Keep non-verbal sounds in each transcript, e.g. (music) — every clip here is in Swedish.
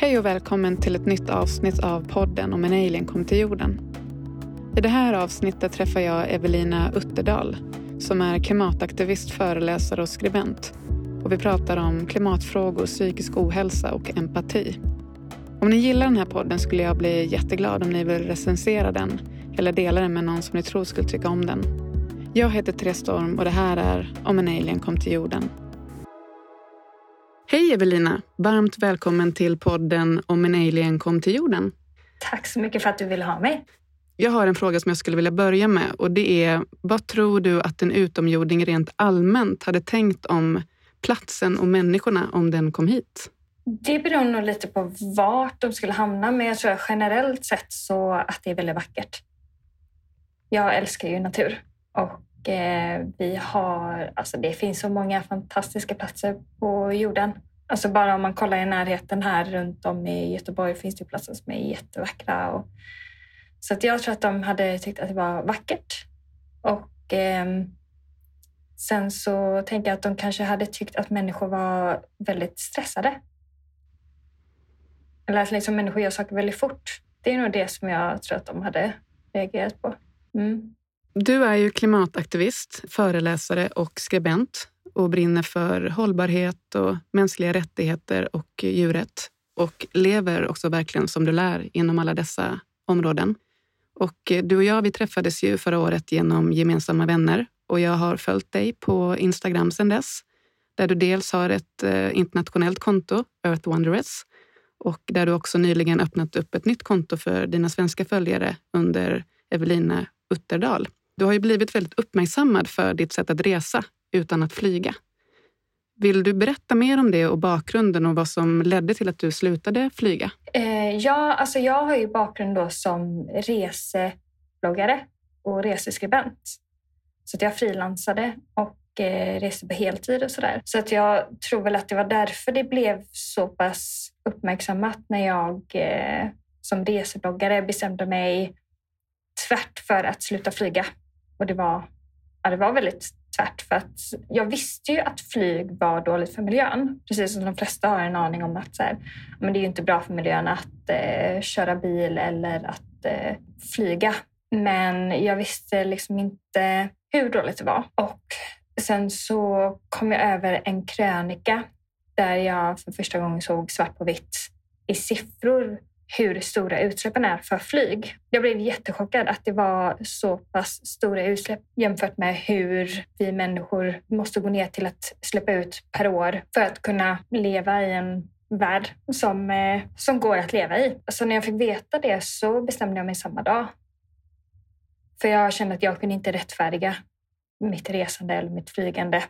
Hej och välkommen till ett nytt avsnitt av podden om en alien kom till jorden. I det här avsnittet träffar jag Evelina Utterdal som är klimataktivist, föreläsare och skribent. Och vi pratar om klimatfrågor, psykisk ohälsa och empati. Om ni gillar den här podden skulle jag bli jätteglad om ni vill recensera den eller dela den med någon som ni tror skulle tycka om den. Jag heter Therese Storm och det här är Om en alien kom till jorden. Hej Evelina! Varmt välkommen till podden Om en alien kom till jorden. Tack så mycket för att du ville ha mig. Jag har en fråga som jag skulle vilja börja med och det är vad tror du att en utomjording rent allmänt hade tänkt om platsen och människorna om den kom hit? Det beror nog lite på vart de skulle hamna, men jag tror generellt sett så att det är väldigt vackert. Jag älskar ju natur och eh, vi har, alltså det finns så många fantastiska platser på jorden. Alltså bara om man kollar i närheten här runt om i Göteborg finns det platser som är jättevackra. Och, så att jag tror att de hade tyckt att det var vackert. Och eh, sen så tänker jag att de kanske hade tyckt att människor var väldigt stressade. Eller att liksom människor gör saker väldigt fort. Det är nog det som jag tror att de hade reagerat på. Mm. Du är ju klimataktivist, föreläsare och skribent och brinner för hållbarhet och mänskliga rättigheter och djurrätt och lever också verkligen som du lär inom alla dessa områden. Och du och jag, vi träffades ju förra året genom gemensamma vänner och jag har följt dig på Instagram sedan dess, där du dels har ett eh, internationellt konto, Earth Wanderers, och där du också nyligen öppnat upp ett nytt konto för dina svenska följare under Evelina Utterdal. Du har ju blivit väldigt uppmärksammad för ditt sätt att resa utan att flyga. Vill du berätta mer om det och bakgrunden och vad som ledde till att du slutade flyga? Eh, ja, alltså jag har ju bakgrund då som resebloggare och reseskribent. Så att jag frilansade och eh, reste på heltid och sådär. Så att jag tror väl att det var därför det blev så pass uppmärksammat när jag eh, som resebloggare bestämde mig tvärt för att sluta flyga. Och det var, ja, det var väldigt tvärt för att jag visste ju att flyg var dåligt för miljön. Precis som de flesta har en aning om att så här, men det är ju inte bra för miljön att eh, köra bil eller att eh, flyga. Men jag visste liksom inte hur dåligt det var. Och sen så kom jag över en krönika där jag för första gången såg svart på vitt i siffror hur stora utsläppen är för flyg. Jag blev jättechockad att det var så pass stora utsläpp jämfört med hur vi människor måste gå ner till att släppa ut per år för att kunna leva i en värld som, eh, som går att leva i. Så när jag fick veta det så bestämde jag mig samma dag. För jag kände att jag kunde inte rättfärdiga mitt resande eller mitt flygande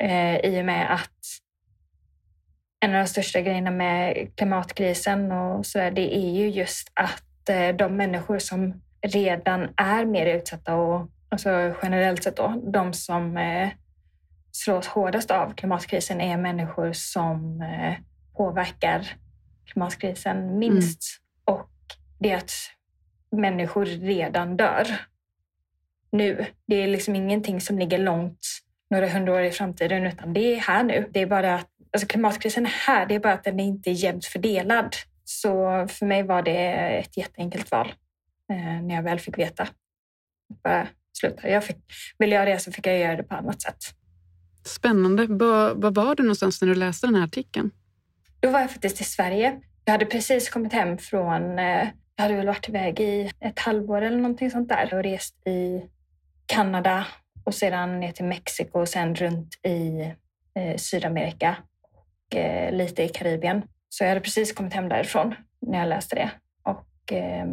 eh, i och med att en av de största grejerna med klimatkrisen och så där, det är ju just att eh, de människor som redan är mer utsatta och alltså generellt sett då, de som eh, slås hårdast av klimatkrisen är människor som eh, påverkar klimatkrisen minst. Mm. Och det är att människor redan dör nu. Det är liksom ingenting som ligger långt några hundra år i framtiden utan det är här nu. Det är bara att alltså klimatkrisen är här, det är bara att den är inte är jämnt fördelad. Så för mig var det ett jätteenkelt val eh, när jag väl fick veta. Bara sluta. Jag fick, vill jag resa fick jag göra det på annat sätt. Spännande. Var var du någonstans när du läste den här artikeln? Då var jag faktiskt i Sverige. Jag hade precis kommit hem från, eh, jag hade väl varit iväg i ett halvår eller någonting sånt där och rest i Kanada och sedan ner till Mexiko och sen runt i eh, Sydamerika och eh, lite i Karibien. Så jag hade precis kommit hem därifrån när jag läste det. Och eh,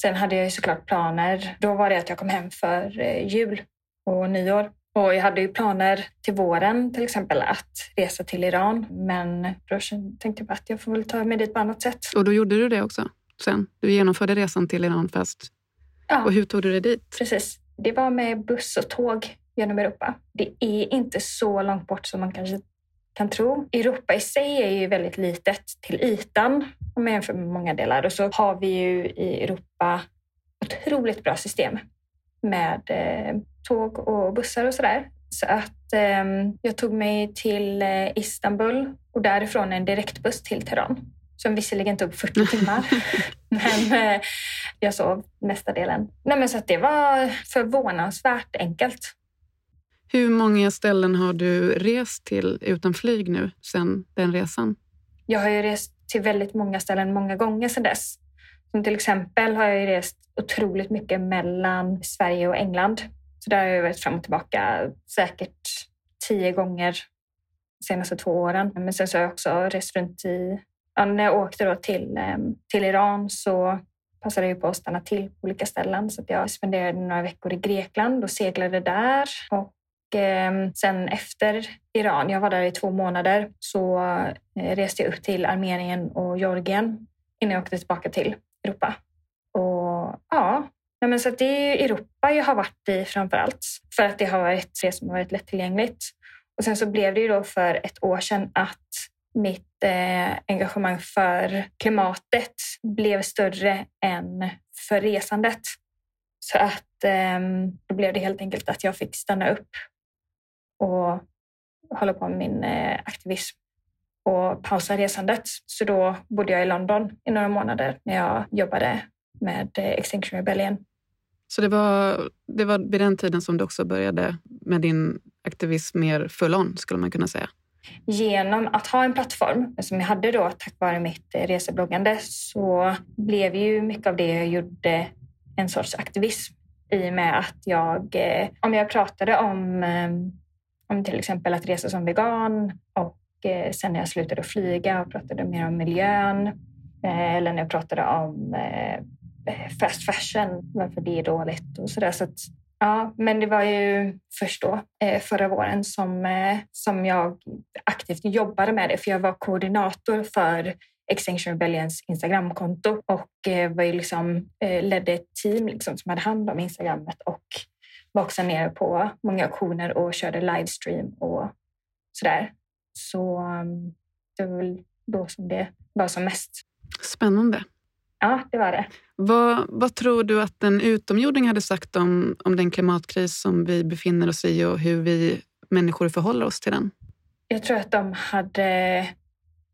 sen hade jag ju såklart planer. Då var det att jag kom hem för eh, jul och nyår. Och jag hade ju planer till våren till exempel att resa till Iran. Men då tänkte jag att jag får väl ta mig dit på annat sätt. Och då gjorde du det också sen? Du genomförde resan till Iran fast. Ja. Och hur tog du dig dit? Precis. Det var med buss och tåg genom Europa. Det är inte så långt bort som man kanske kan tro. Europa i sig är ju väldigt litet till ytan om man jämför med många delar. Och så har vi ju i Europa otroligt bra system med eh, tåg och bussar och sådär. Så att eh, jag tog mig till eh, Istanbul och därifrån en direktbuss till Teheran. som visserligen tog 40 (laughs) timmar. men eh, jag sov mesta delen. Nej, men så det var förvånansvärt enkelt. Hur många ställen har du rest till utan flyg nu sen den resan? Jag har ju rest till väldigt många ställen många gånger sedan dess. Som till exempel har jag rest otroligt mycket mellan Sverige och England. Så där har jag varit fram och tillbaka säkert tio gånger de senaste två åren. Men sen så har jag också rest runt i... Ja, när jag åkte då till, ehm, till Iran så passade jag på att stanna till på olika ställen. Så jag spenderade några veckor i Grekland och seglade där. Och Eh, sen efter Iran, jag var där i två månader, så eh, reste jag upp till Armenien och Georgien innan jag åkte tillbaka till Europa. Och ja, men så det är Europa jag har varit i framför allt. För att det har varit det som har varit lättillgängligt. Och sen så blev det ju då för ett år sedan att mitt eh, engagemang för klimatet blev större än för resandet. Så att eh, då blev det helt enkelt att jag fick stanna upp och hålla på med min eh, aktivism och pausa resandet. Så då bodde jag i London i några månader när jag jobbade med eh, Extinction Rebellion. Så det var, det var vid den tiden som du också började med din aktivism mer full on, skulle man kunna säga? Genom att ha en plattform som jag hade då tack vare mitt eh, resebloggande så blev ju mycket av det jag gjorde en sorts aktivism i och med att jag, om jag pratade om, om till exempel att resa som vegan och Eh, sen när jag slutade flyga och pratade mer om miljön eh, eller när jag pratade om eh, eh, fast fashion, varför det är dåligt och sådär. Så att, ja, men det var ju först då, eh, förra våren, som, eh, som jag aktivt jobbade med det. För jag var koordinator för Extinction Rebellions Instagramkonto och var ju liksom, ledde ett team liksom som hade hand om Instagrammet och var också nere på många auktioner och körde livestream och sådär. Så um, det var väl då som det var som mest. Spännande. Ja, det var det. Vad, vad tror du att en utomjording hade sagt om, om den klimatkris som vi befinner oss i och hur vi människor förhåller oss till den? Jag tror att de hade...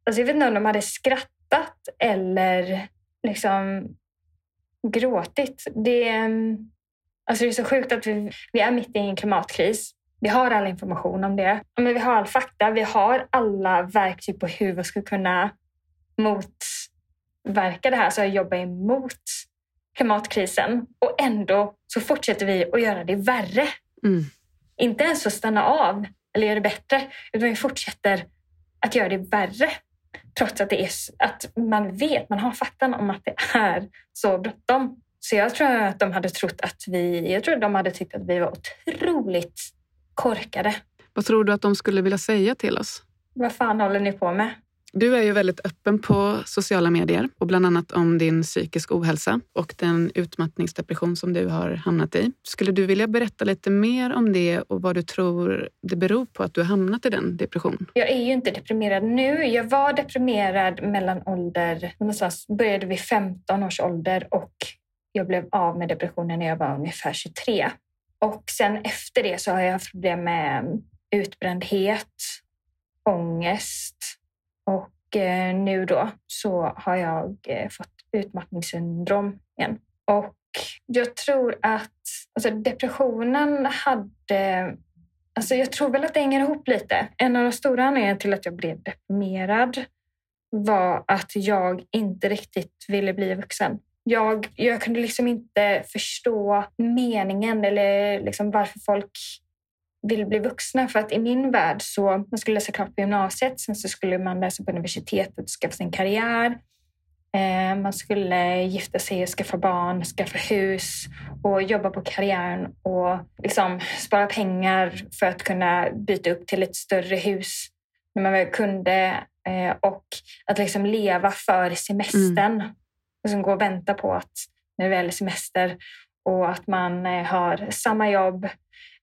Alltså jag vet inte om de hade skrattat eller liksom gråtit. Det, um, alltså det är så sjukt att vi, vi är mitt i en klimatkris. Vi har all information om det. Men vi har all fakta. Vi har alla verktyg på hur vi ska kunna motverka det här, så jobba emot klimatkrisen. Och ändå så fortsätter vi att göra det värre. Mm. Inte ens att stanna av eller göra det bättre, utan vi fortsätter att göra det värre. Trots att, det är, att man vet, man har faktan om att det är så bråttom. Så jag tror att de hade trott att vi, jag tror att de hade tyckt att vi var otroligt korkade. Vad tror du att de skulle vilja säga till oss? Vad fan håller ni på med? Du är ju väldigt öppen på sociala medier och bland annat om din psykisk ohälsa och den utmattningsdepression som du har hamnat i. Skulle du vilja berätta lite mer om det och vad du tror det beror på att du har hamnat i den depressionen? Jag är ju inte deprimerad nu. Jag var deprimerad mellan ålder, någonstans började vid 15 års ålder och jag blev av med depressionen när jag var ungefär 23. Och sen efter det så har jag haft problem med mm, utbrändhet, ångest och eh, nu då så har jag eh, fått utmattningssyndrom igen. Och jag tror att alltså depressionen hade... Alltså jag tror väl att det hänger ihop lite. En av de stora anledningarna till att jag blev deprimerad var att jag inte riktigt ville bli vuxen jag, jag kunde liksom inte förstå meningen eller liksom varför folk vill bli vuxna. För att i min värld så man skulle läsa klart på gymnasiet, sen så skulle man läsa på universitetet och skaffa sin karriär. Eh, man skulle gifta sig och skaffa barn, skaffa hus och jobba på karriären och liksom spara pengar för att kunna byta upp till ett större hus när man väl kunde. Eh, och att liksom leva för semestern. Mm liksom gå och vänta på att när det väl är semester och att man eh, har samma jobb,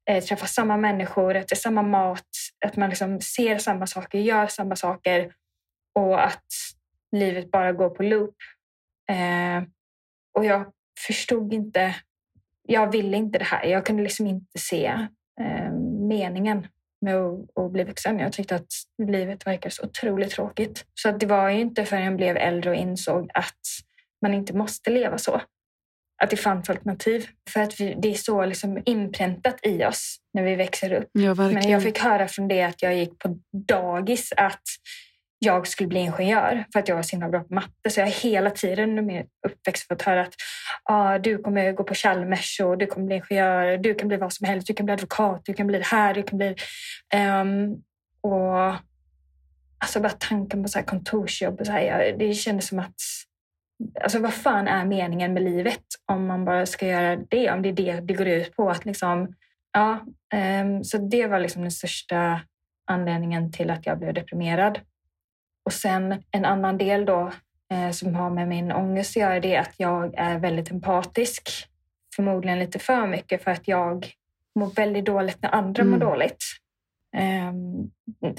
eh, träffar samma människor, äter samma mat, att man liksom ser samma saker, gör samma saker och att livet bara går på loop. Eh, och jag förstod inte, jag ville inte det här. Jag kunde liksom inte se eh, meningen med att, att bli vuxen. Jag tyckte att livet verkade så otroligt tråkigt. Så att det var ju inte förrän jag blev äldre och insåg att man inte måste leva så. Att det fanns alternativ. För att vi, det är så liksom inpräntat i oss när vi växer upp. Ja, Men jag fick höra från det att jag gick på dagis att jag skulle bli ingenjör för att jag var så himla bra på matte. Så jag har hela tiden under min uppväxt fått höra att ah, du kommer gå på Chalmers och du kommer bli ingenjör. Du kan bli vad som helst. Du kan bli advokat. Du kan bli det här. Du kan bli... Um, och alltså bara tanken på så här kontorsjobb. Och så här, det kändes som att Alltså vad fan är meningen med livet om man bara ska göra det? Om det är det det går ut på. Att liksom, ja, um, så det var liksom den största anledningen till att jag blev deprimerad. Och sen en annan del då eh, som har med min ångest att göra det är att jag är väldigt empatisk. Förmodligen lite för mycket för att jag mår väldigt dåligt när andra mm. mår dåligt. Um,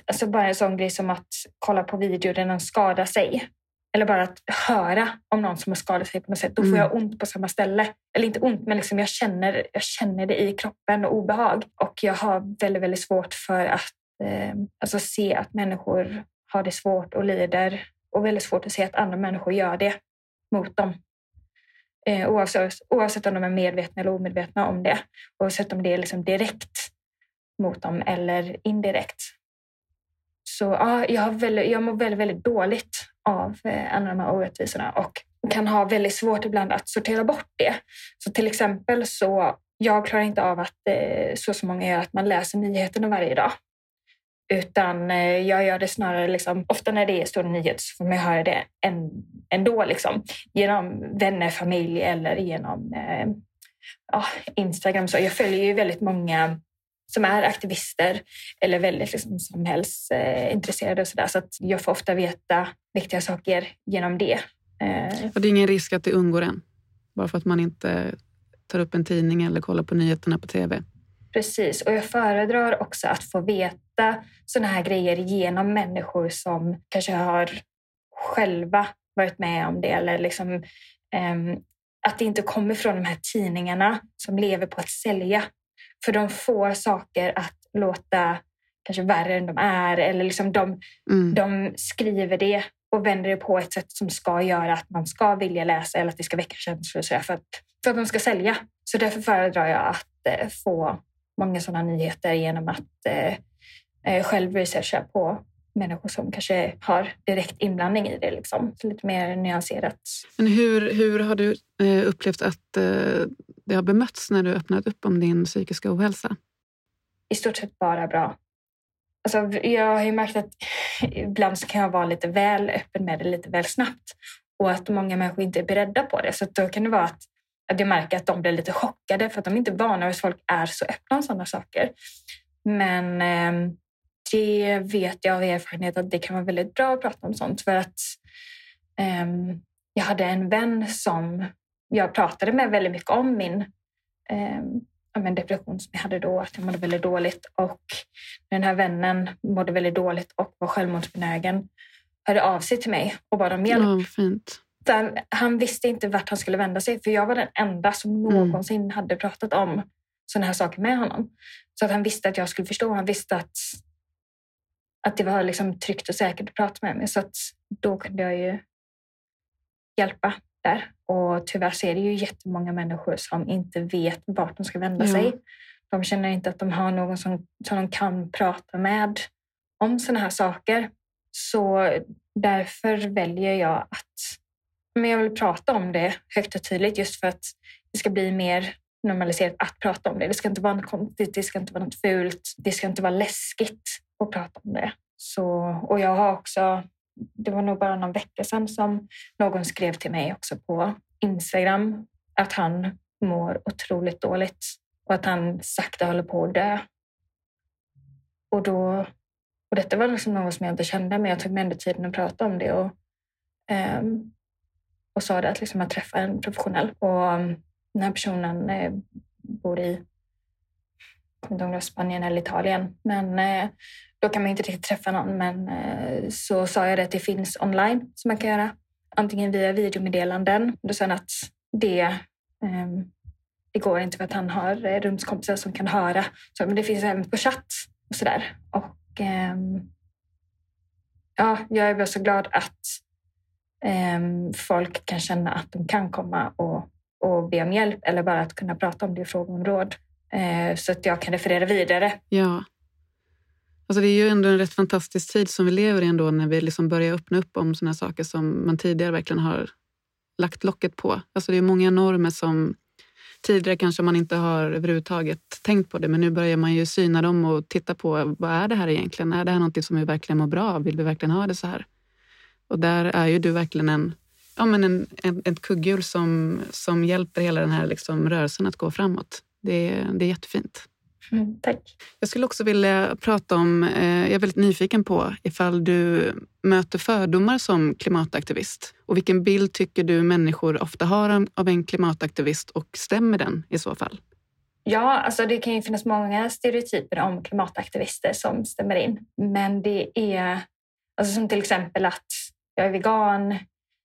alltså bara en sån grej som att kolla på video där någon skadar sig. Eller bara att höra om någon som har skadat sig på något sätt. Då får mm. jag ont på samma ställe. Eller inte ont, men liksom jag, känner, jag känner det i kroppen och obehag. Och jag har väldigt, väldigt svårt för att eh, alltså se att människor har det svårt och lider och väldigt svårt att se att andra människor gör det mot dem. Eh, oavsett, oavsett om de är medvetna eller omedvetna om det. Oavsett om det är liksom direkt mot dem eller indirekt. Så ja, jag, har väldigt, jag mår väldigt, väldigt dåligt av eh, alla de här orättvisorna och kan ha väldigt svårt ibland att sortera bort det. Så till exempel så jag klarar inte av att eh, så som många gör, att man läser nyheterna varje dag. Utan eh, jag gör det snarare, liksom, ofta när det är stora nyheter så får man höra det ändå. Liksom, genom vänner, familj eller genom eh, Instagram. Så jag följer ju väldigt många som är aktivister eller väldigt liksom, samhällsintresserade och sådär. Så att jag får ofta veta viktiga saker genom det. Eh. Och det är ingen risk att det undgår en? Bara för att man inte tar upp en tidning eller kollar på nyheterna på tv? Precis, och jag föredrar också att få veta sådana här grejer genom människor som kanske har själva varit med om det eller liksom, um, att det inte kommer från de här tidningarna som lever på att sälja. För de får saker att låta kanske värre än de är eller liksom de, mm. de skriver det och vänder det på ett sätt som ska göra att man ska vilja läsa eller att det ska väcka känslor för att, för att de ska sälja. Så därför föredrar jag att eh, få många sådana nyheter genom att eh, eh, själv researcha på människor som kanske har direkt inblandning i det. Liksom. Så lite mer nyanserat. Men hur, hur har du eh, upplevt att eh, det har bemötts när du öppnat upp om din psykiska ohälsa? I stort sett bara bra. Alltså, jag har ju märkt att ibland kan jag vara lite väl öppen med det lite väl snabbt och att många människor inte är beredda på det. Så då kan det vara att att jag märker att de blir lite chockade för att de inte är vana vid att folk är så öppna om sådana saker. Men eh, det vet jag av erfarenhet att det kan vara väldigt bra att prata om sånt för att eh, jag hade en vän som jag pratade med väldigt mycket om min eh, depression som jag hade då, att jag mådde väldigt dåligt och den här vännen mådde väldigt dåligt och var självmordsbenägen hörde av sig till mig och bad om hjälp. Oh, fint. Han visste inte vart han skulle vända sig för jag var den enda som mm. någonsin mm. hade pratat om sådana här saker med honom. Så att han visste att jag skulle förstå. Han visste att, att det var liksom tryggt och säkert att prata med mig. Så att då kunde jag ju hjälpa där. Och tyvärr så är det ju jättemånga människor som inte vet vart de ska vända ja. sig. De känner inte att de har någon som, som de kan prata med om sådana här saker. Så därför väljer jag att men jag vill prata om det högt och tydligt just för att det ska bli mer normaliserat att prata om det. Det ska inte vara något konstigt, det ska inte vara något fult, det ska inte vara läskigt och prata om det. Så, och jag har också, det var nog bara någon vecka sedan som någon skrev till mig också på Instagram att han mår otroligt dåligt och att han sakta håller på att dö. Och, då, och detta var liksom något som jag inte kände, men jag tog mig ändå tiden att prata om det. Och, um, och sa det att liksom jag träffa en professionell. Och um, den här personen eh, bor i jag vet inte om Spanien eller Italien. Men eh, då kan man inte riktigt träffa någon. Men eh, så sa jag det att det finns online som man kan göra. Antingen via videomeddelanden. Då sa han att det, ehm, det går inte för att han har eh, rumskompisar som kan höra. Så, men det finns även på chatt och sådär. Och ehm, ja, jag är bara så glad att ehm, folk kan känna att de kan komma och, och be om hjälp eller bara att kunna prata om det och fråga om råd. Eh, så att jag kan referera vidare. Ja. Alltså det är ju ändå en rätt fantastisk tid som vi lever i ändå när vi liksom börjar öppna upp om sådana saker som man tidigare verkligen har lagt locket på. Alltså det är många normer som tidigare kanske man inte har överhuvudtaget tänkt på det men nu börjar man ju syna dem och titta på vad är det här egentligen? Är det här något som vi verkligen mår bra av? Vill vi verkligen ha det så här? Och där är ju du verkligen en, ja, men en, en, ett kugghjul som, som hjälper hela den här liksom rörelsen att gå framåt. Det, det är jättefint. Mm, tack. Jag skulle också vilja prata om, eh, jag är väldigt nyfiken på ifall du möter fördomar som klimataktivist. Och vilken bild tycker du människor ofta har av en klimataktivist och stämmer den i så fall? Ja, alltså det kan ju finnas många stereotyper om klimataktivister som stämmer in. Men det är alltså som till exempel att jag är vegan,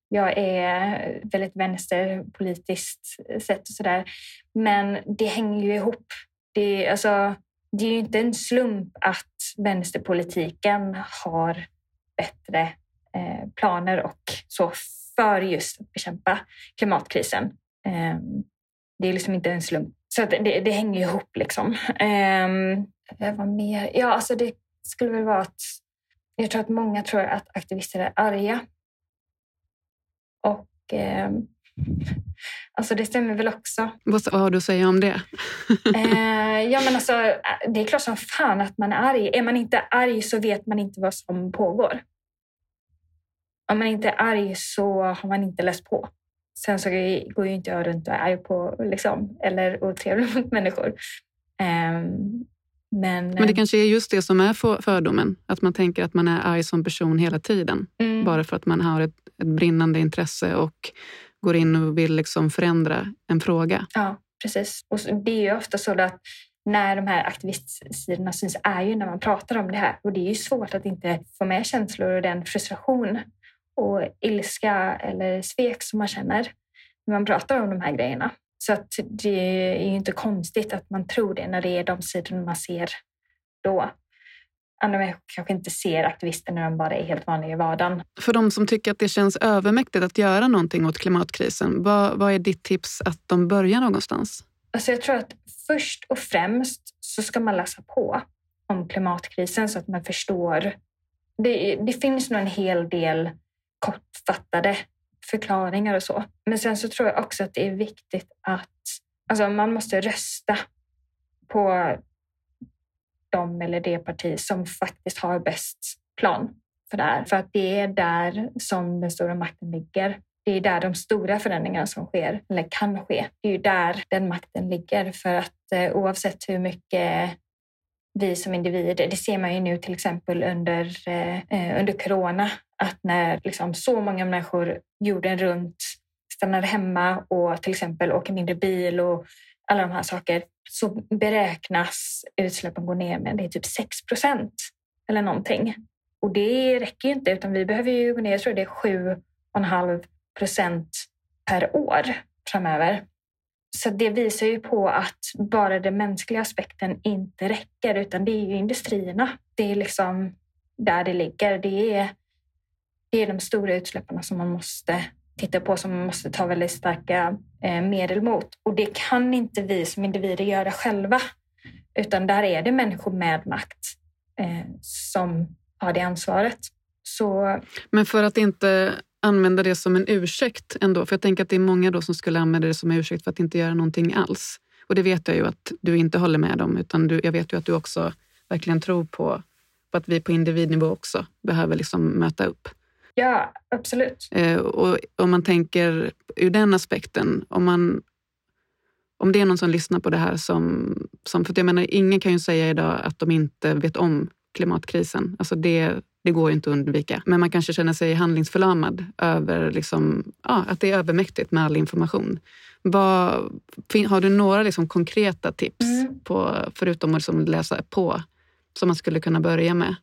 jag är väldigt vänsterpolitiskt sett och sådär. Men det hänger ju ihop. Det, alltså, det är ju inte en slump att vänsterpolitiken har bättre eh, planer och så för just att bekämpa klimatkrisen. Eh, det är liksom inte en slump. Så det, det, hänger ihop liksom. Ehm, eh, vad mer? Ja, alltså det skulle väl vara att jag tror att många tror att aktivister är arga. Och eh, alltså det stämmer väl också. Vad har du att säga om det? (laughs) eh, ja, men alltså, det är klart som fan att man är arg. Är man inte arg så vet man inte vad som pågår. Om man inte är arg så har man inte läst på. Sen så går ju inte jag runt och är arg på liksom, eller otrevlig (laughs) mot människor. Um, men, men det eh, kanske är just det som är fördomen. Att man tänker att man är arg som person hela tiden. Mm. Bara för att man har ett, ett, brinnande intresse och går in och vill liksom förändra en fråga. Ja, precis. Och det är ju ofta så att när de här aktivistsidorna syns är ju när man pratar om det här. Och det är ju svårt att inte få med känslor och den frustration och ilska eller svek som man känner när man pratar om de här grejerna. Så att det är ju inte konstigt att man tror det när det är de sidorna man ser då. Människor kanske inte ser aktivister när de bara är helt vanliga i vardagen. För de som tycker att det känns övermäktigt att göra någonting åt klimatkrisen, vad, vad är ditt tips att de börjar någonstans? Alltså jag tror att först och främst så ska man läsa på om klimatkrisen så att man förstår. Det, det finns nog en hel del kortfattade förklaringar och så. Men sen så tror jag också att det är viktigt att alltså man måste rösta på de eller det parti som faktiskt har bäst plan för det här. För att det är där som den stora makten ligger. Det är där de stora förändringarna som sker, eller kan ske. Det är ju där den makten ligger. För att eh, oavsett hur mycket vi som individer, det ser man ju nu till exempel under, eh, eh under corona, att när liksom så många människor jorden runt stannar hemma och till exempel åker mindre bil och alla de här saker så beräknas utsläppen gå ner med det är typ 6 procent eller någonting. Och det räcker ju inte utan vi behöver ju gå ner, jag tror det är 7,5 procent per år framöver. Så det visar ju på att bara den mänskliga aspekten inte räcker utan det är ju industrierna. Det är liksom där det ligger. Det är det är de stora utsläppen som man måste tittar på, som man måste ta väldigt starka eh, medel mot. Och det kan inte vi som individer göra själva, utan där är det människor med makt eh, som har det ansvaret. Så... Men för att inte använda det som en ursäkt ändå, för jag tänker att det är många då som skulle använda det som en ursäkt för att inte göra någonting alls. Och det vet jag ju att du inte håller med om, utan du, jag vet ju att du också verkligen tror på, på att vi på individnivå också behöver liksom möta upp. Ja, absolut. Eh, och om man tänker ur den aspekten, om, man, om det är någon som lyssnar på det här som... som för jag menar, ingen kan ju säga idag att de inte vet om klimatkrisen. Alltså det, det går ju inte att undvika. Men man kanske känner sig handlingsförlamad över liksom, ja, att det är övermäktigt med all information. Vad, har du några liksom konkreta tips, mm. på, förutom att liksom läsa på, som man skulle kunna börja med?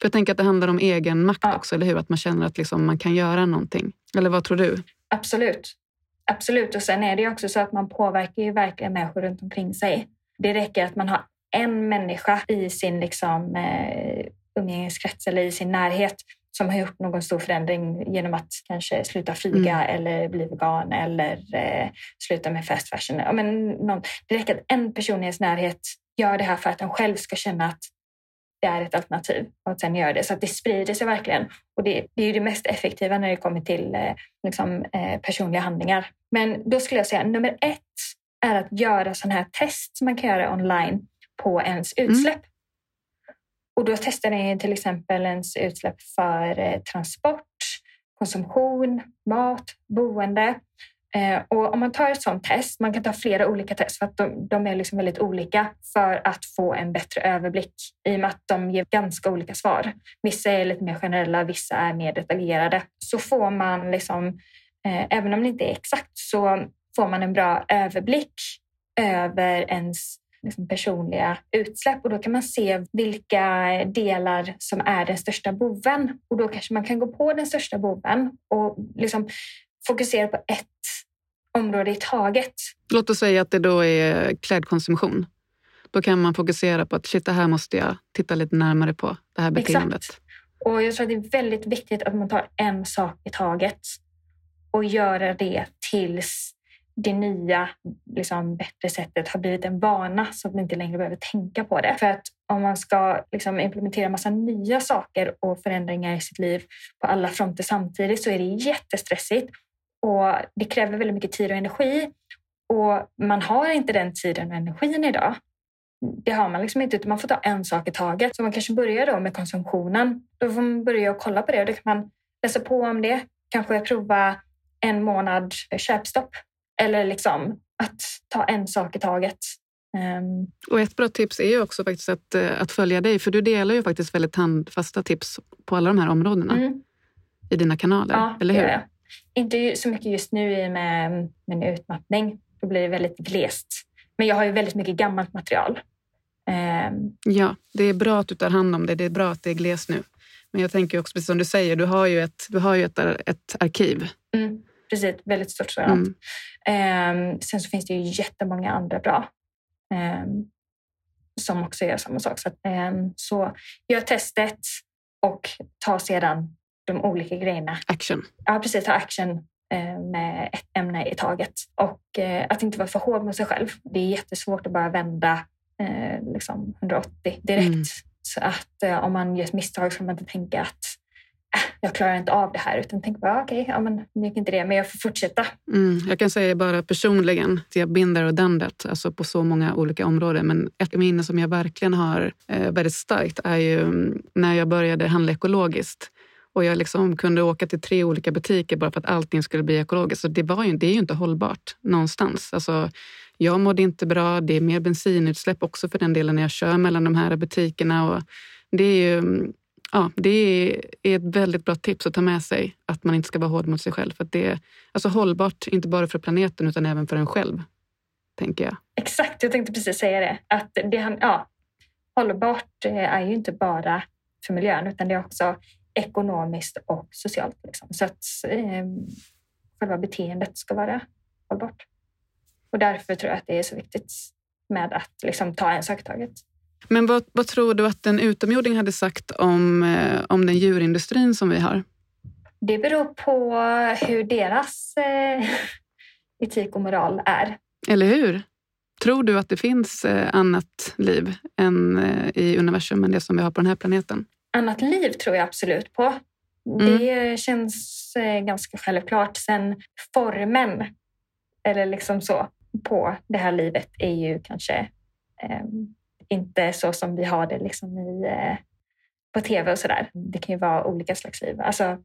För jag tänker att det handlar om egen makt ja. också, eller hur? Att man känner att liksom man kan göra någonting. Eller vad tror du? Absolut. Absolut. Och sen är det också så att man påverkar ju verkligen människor runt omkring sig. Det räcker att man har en människa i sin liksom, eh, umgängeskrets eller i sin närhet som har gjort någon stor förändring genom att kanske sluta flyga mm. eller bli vegan eller eh, sluta med fast fashion. Ja, men någon, det räcker att en person i ens närhet gör det här för att den själv ska känna att det är ett alternativ och att sen göra det. Så att det sprider sig verkligen. Och det, det är det mest effektiva när det kommer till eh, liksom, eh, personliga handlingar. Men då skulle jag säga nummer ett är att göra sådana här test som man kan göra online på ens mm. utsläpp. Mm. Och då testar ni till exempel ens utsläpp för eh, transport, konsumtion, mat, boende. Eh, och om man tar ett sådant test, man kan ta flera olika test för att de, de är liksom väldigt olika för att få en bättre överblick i och med att de ger ganska olika svar. Vissa är lite mer generella, vissa är mer detaljerade. Så får man, liksom, eh, även om det inte är exakt, så får man en bra överblick över ens liksom personliga utsläpp och då kan man se vilka delar som är den största boven och då kanske man kan gå på den största boven och liksom fokusera på ett område i taget. Låt oss säga att det då är klädkonsumtion. Då kan man fokusera på att shit, det här måste jag titta lite närmare på, det här beteendet. Exakt. Och jag tror att det är väldigt viktigt att man tar en sak i taget och göra det tills det nya, liksom, bättre sättet har blivit en vana så att man inte längre behöver tänka på det. För att om man ska liksom, implementera massa nya saker och förändringar i sitt liv på alla fronter samtidigt så är det jättestressigt och det kräver väldigt mycket tid och energi. Och man har inte den tiden och energin idag. Det har man liksom inte, utan man får ta en sak i taget. Så man kanske börjar då med konsumtionen. Då får man börja och kolla på det och då kan man läsa på om det. Kanske prova en månad köpstopp eller liksom att ta en sak i taget. Um... Och ett bra tips är ju också faktiskt att, eh, att följa dig, för du delar ju faktiskt väldigt handfasta tips på alla de här områdena mm. i dina kanaler, ja, eller hur? Ja, inte så mycket just nu med min utmattning. Då blir det väldigt glest. Men jag har ju väldigt mycket gammalt material. Um... Ja, det är bra att du tar hand om det. Det är bra att det är glest nu. Men jag tänker också, precis som du säger, du har ju ett, du har ju ett, ett arkiv. Mm precis, väldigt stort sådant. Mm. Um, sen så finns det ju jättemånga andra bra um, som också gör samma sak. Så, att, um, så gör testet och ta sedan de olika grejerna. Action. Ja, precis. Ta action uh, med ett ämne i taget. Och uh, att inte vara för hård mot sig själv. Det är jättesvårt att bara vända uh, liksom 180 direkt. Mm. Så att om man gör ett misstag så man inte tänka att jag klarar inte av det här utan tänker bara okej, okay, ja, men nu gick inte det, men jag får fortsätta. Mm, jag kan säga bara personligen, jag binder och dandet, alltså på så många olika områden. Men ett minne som jag verkligen har eh, väldigt starkt är ju mm, när jag började handla ekologiskt. Och jag liksom kunde åka till tre olika butiker bara för att allting skulle bli ekologiskt. Så det, var ju, det är ju inte hållbart någonstans. Alltså, jag mådde inte bra. Det är mer bensinutsläpp också för den delen när jag kör mellan de här butikerna. Och det är ju mm, ja, det är ett väldigt bra tips att ta med sig. Att man inte ska vara hård mot sig själv. För det är alltså hållbart, inte bara för planeten utan även för en själv. Tänker jag. Exakt, jag tänkte precis säga det. Att det ja, hållbart eh, är ju inte bara för miljön utan det är också ekonomiskt och socialt. Liksom. Så att eh, själva beteendet ska vara hållbart. Och därför tror jag att det är så viktigt med att liksom, ta en sak i taget. Men vad, vad, tror du att en utomjording hade sagt om, eh, om den djurindustrin som vi har? Det beror på hur deras eh, (laughs) etik och moral är. Eller hur? Tror du att det finns eh, annat liv än eh, i universum än det som vi har på den här planeten? Annat liv tror jag absolut på. Mm. Det känns eh, ganska självklart. Sen formen, eller liksom så, på det här livet är ju kanske eh, inte så som vi har det liksom i, eh, på tv och sådär. Det kan ju vara olika slags liv. Alltså,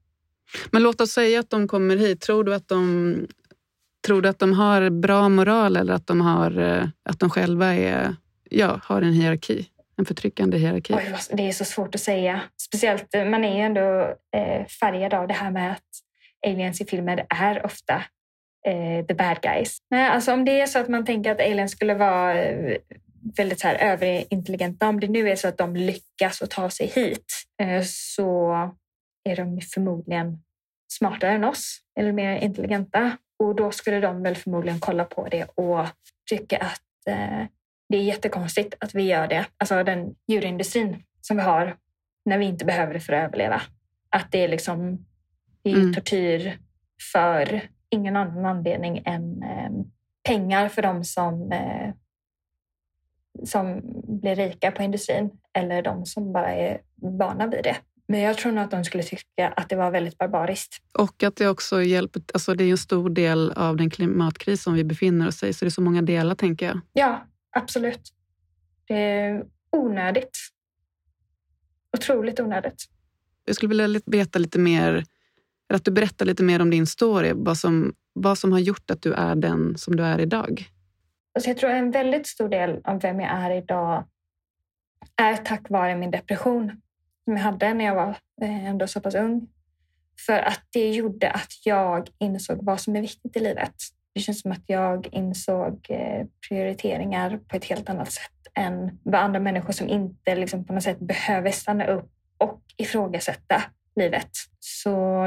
men låt oss säga att de kommer hit. Tror du att de, tror du att de har bra moral eller att de, har, eh, att de själva är, ja, har en hierarki? En förtryckande hierarki? Oj, det är så svårt att säga. Speciellt, eh, man är ju ändå eh, färgad av det här med att aliens i filmer är ofta eh, the bad guys. alltså om det är så att man tänker att aliens skulle vara väldigt så här överintelligenta. Om det nu är så att de lyckas att ta sig hit eh, så är de förmodligen smartare än oss eller mer intelligenta. Och då skulle de väl förmodligen kolla på det och tycka att eh, det är jättekonstigt att vi gör det. Alltså den djurindustrin som vi har när vi inte behöver det för att överleva. Att det är liksom det är Mm. tortyr för ingen annan anledning än eh, pengar för de som, eh, som blir rika på industrin eller de som bara är vana vid det. Men jag tror nog att de skulle tycka att det var väldigt barbariskt. Och att det också hjälper, alltså det är en stor del av den klimatkris som vi befinner oss i, så det är så många delar tänker jag. Ja, absolut. Det är onödigt. Otroligt onödigt. Jag skulle vilja veta lite mer, att du berättar lite mer om din story, vad som, vad som har gjort att du är den som du är idag. Alltså jag tror en väldigt stor del av vem jag är idag är tack vare min depression som jag hade när jag var eh, ändå så pass ung. För att det gjorde att jag insåg vad som är viktigt i livet. Det känns som att jag insåg eh, prioriteringar på ett helt annat sätt än vad andra människor som inte liksom på något sätt behöver stanna upp och ifrågasätta livet. Så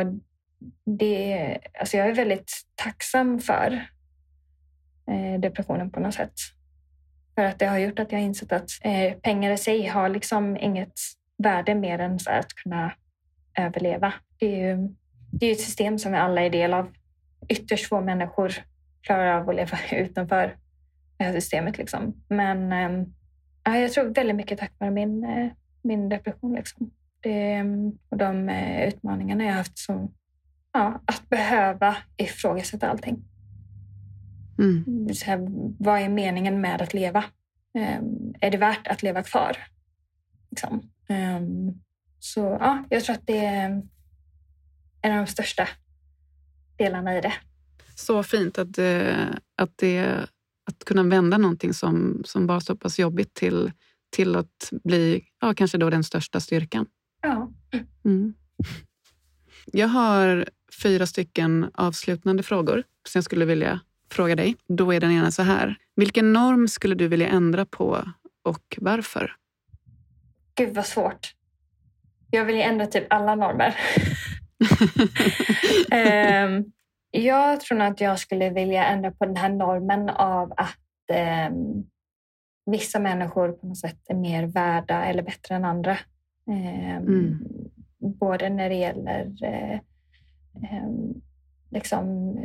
det, alltså jag är väldigt tacksam för eh, depressionen på något sätt. För att det har gjort att jag har insett att eh, pengar i sig har liksom inget värde mer än så att kunna överleva. Det är ju det är ju ett system som vi alla är del av. Ytterst få människor klarar av att leva (laughs) utanför det här systemet. Liksom. Men eh, ja, jag tror väldigt mycket tack vare min, eh, min depression. Liksom. Det, och de eh, utmaningarna jag har haft. Så, ja, att behöva ifrågasätta allting. Mm. Så här, vad är meningen med att leva? Ehm, är det värt att leva kvar? Liksom. Ehm, så ja, jag tror att det är en av de största delarna i det. Så fint att, eh, att, det, att kunna vända någonting som, som var så pass jobbigt till, till att bli ja, kanske då den största styrkan. Ja. Mm. Jag har fyra stycken avslutande frågor som jag skulle vilja fråga dig. Då är den ena så här. Vilken norm skulle du vilja ändra på och varför? Gud vad svårt. Jag vill ju ändra typ alla normer. (laughs) Ehm, jag tror att jag skulle vilja ändra på den här normen av att ehm, vissa människor på något sätt är mer värda eller bättre än andra. Ehm, Mm. Både när det gäller eh, ehm, liksom,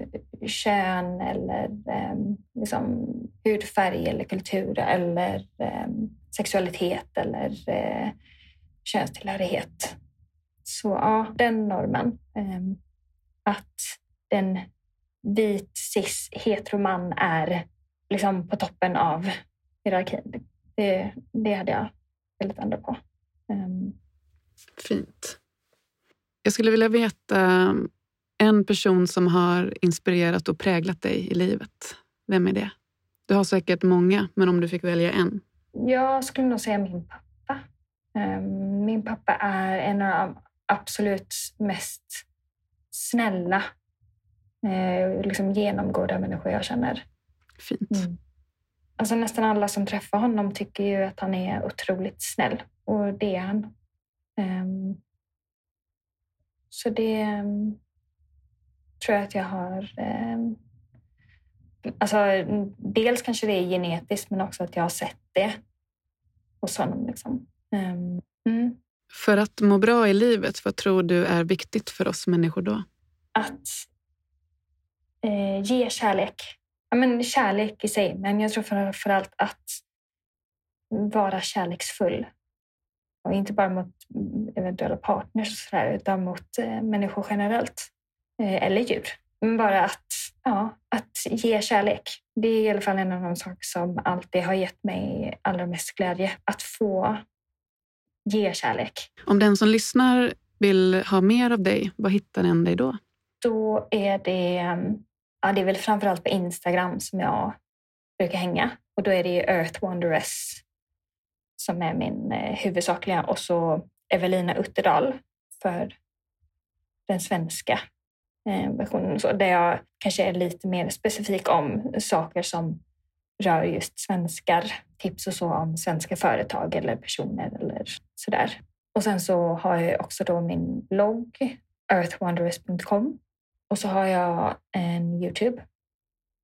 kön eller ehm, liksom, hudfärg eller kultur eller ehm, sexualitet eller eh, könstillhörighet. Så ja, den normen. att en vit cis heteroman är liksom på toppen av hierarkin. Det, det hade jag velat ändra på. Ehm, Fint. Jag skulle vilja veta en person som har inspirerat och präglat dig i livet. Vem är det? Du har säkert många, men om du fick välja en. Jag skulle nog säga min pappa. Ehm, Min pappa är en av de absolut mest snälla, eh, liksom genomgående människor jag känner. Fint. Alltså nästan alla som träffar honom tycker ju att han är otroligt snäll och det är han. Ehm, Så det ehm, tror jag att jag har... ehm, Alltså, dels kanske det är genetiskt men också att jag har sett det hos honom. Liksom. Mm. För att må bra i livet, vad tror du är viktigt för oss människor då? Att eh, ge kärlek. Ja, men kärlek i sig, men jag tror framförallt att vara kärleksfull. Och inte bara mot eventuella partners och sådär, utan mot eh, människor generellt. Eh, eller djur. Men bara att, ja, att ge kärlek. Det är i alla fall en av de saker som alltid har gett mig allra mest glädje. Att få ge kärlek. Om den som lyssnar vill ha mer av dig, var hittar den dig då? Då är det, ja, det är väl framförallt på Instagram som jag brukar hänga. Och då är det Earth Wanderess som är min eh, huvudsakliga och så Evelina Utterdal för den svenska eh, versionen. Så där jag kanske är lite mer specifik om saker som rör just svenskar. Tips och så om svenska företag eller personer eller sådär. Och sen så har jag också då min blogg earthwanderers.com och så har jag en Youtube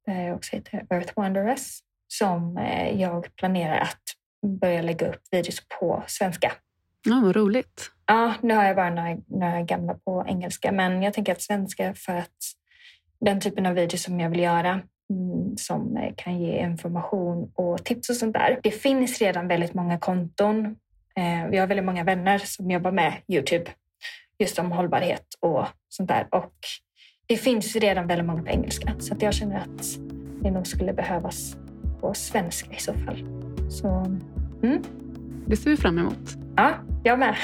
där jag också heter Earth Wanderers. som eh, jag planerar att börja lägga upp videos på svenska. Ja, vad roligt. Ja, nu har jag bara några, några gamla på engelska, men jag tänker att svenska för att den typen av videos som jag vill göra mm, som eh, kan ge information och tips och sånt där. Det finns redan väldigt många konton. Eh, vi har väldigt många vänner som jobbar med Youtube just om hållbarhet och sånt där. Och det finns redan väldigt många på engelska så jag känner att det nog skulle behövas på svenska i så fall. Så, mm. Det ser vi fram emot. Ja, jag med.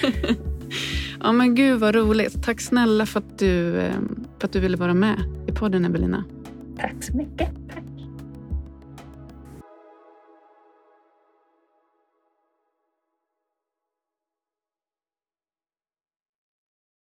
(laughs) ja men gud vad roligt. Tack snälla för att du, eh, för att du ville vara med i podden Evelina. Tack så mycket.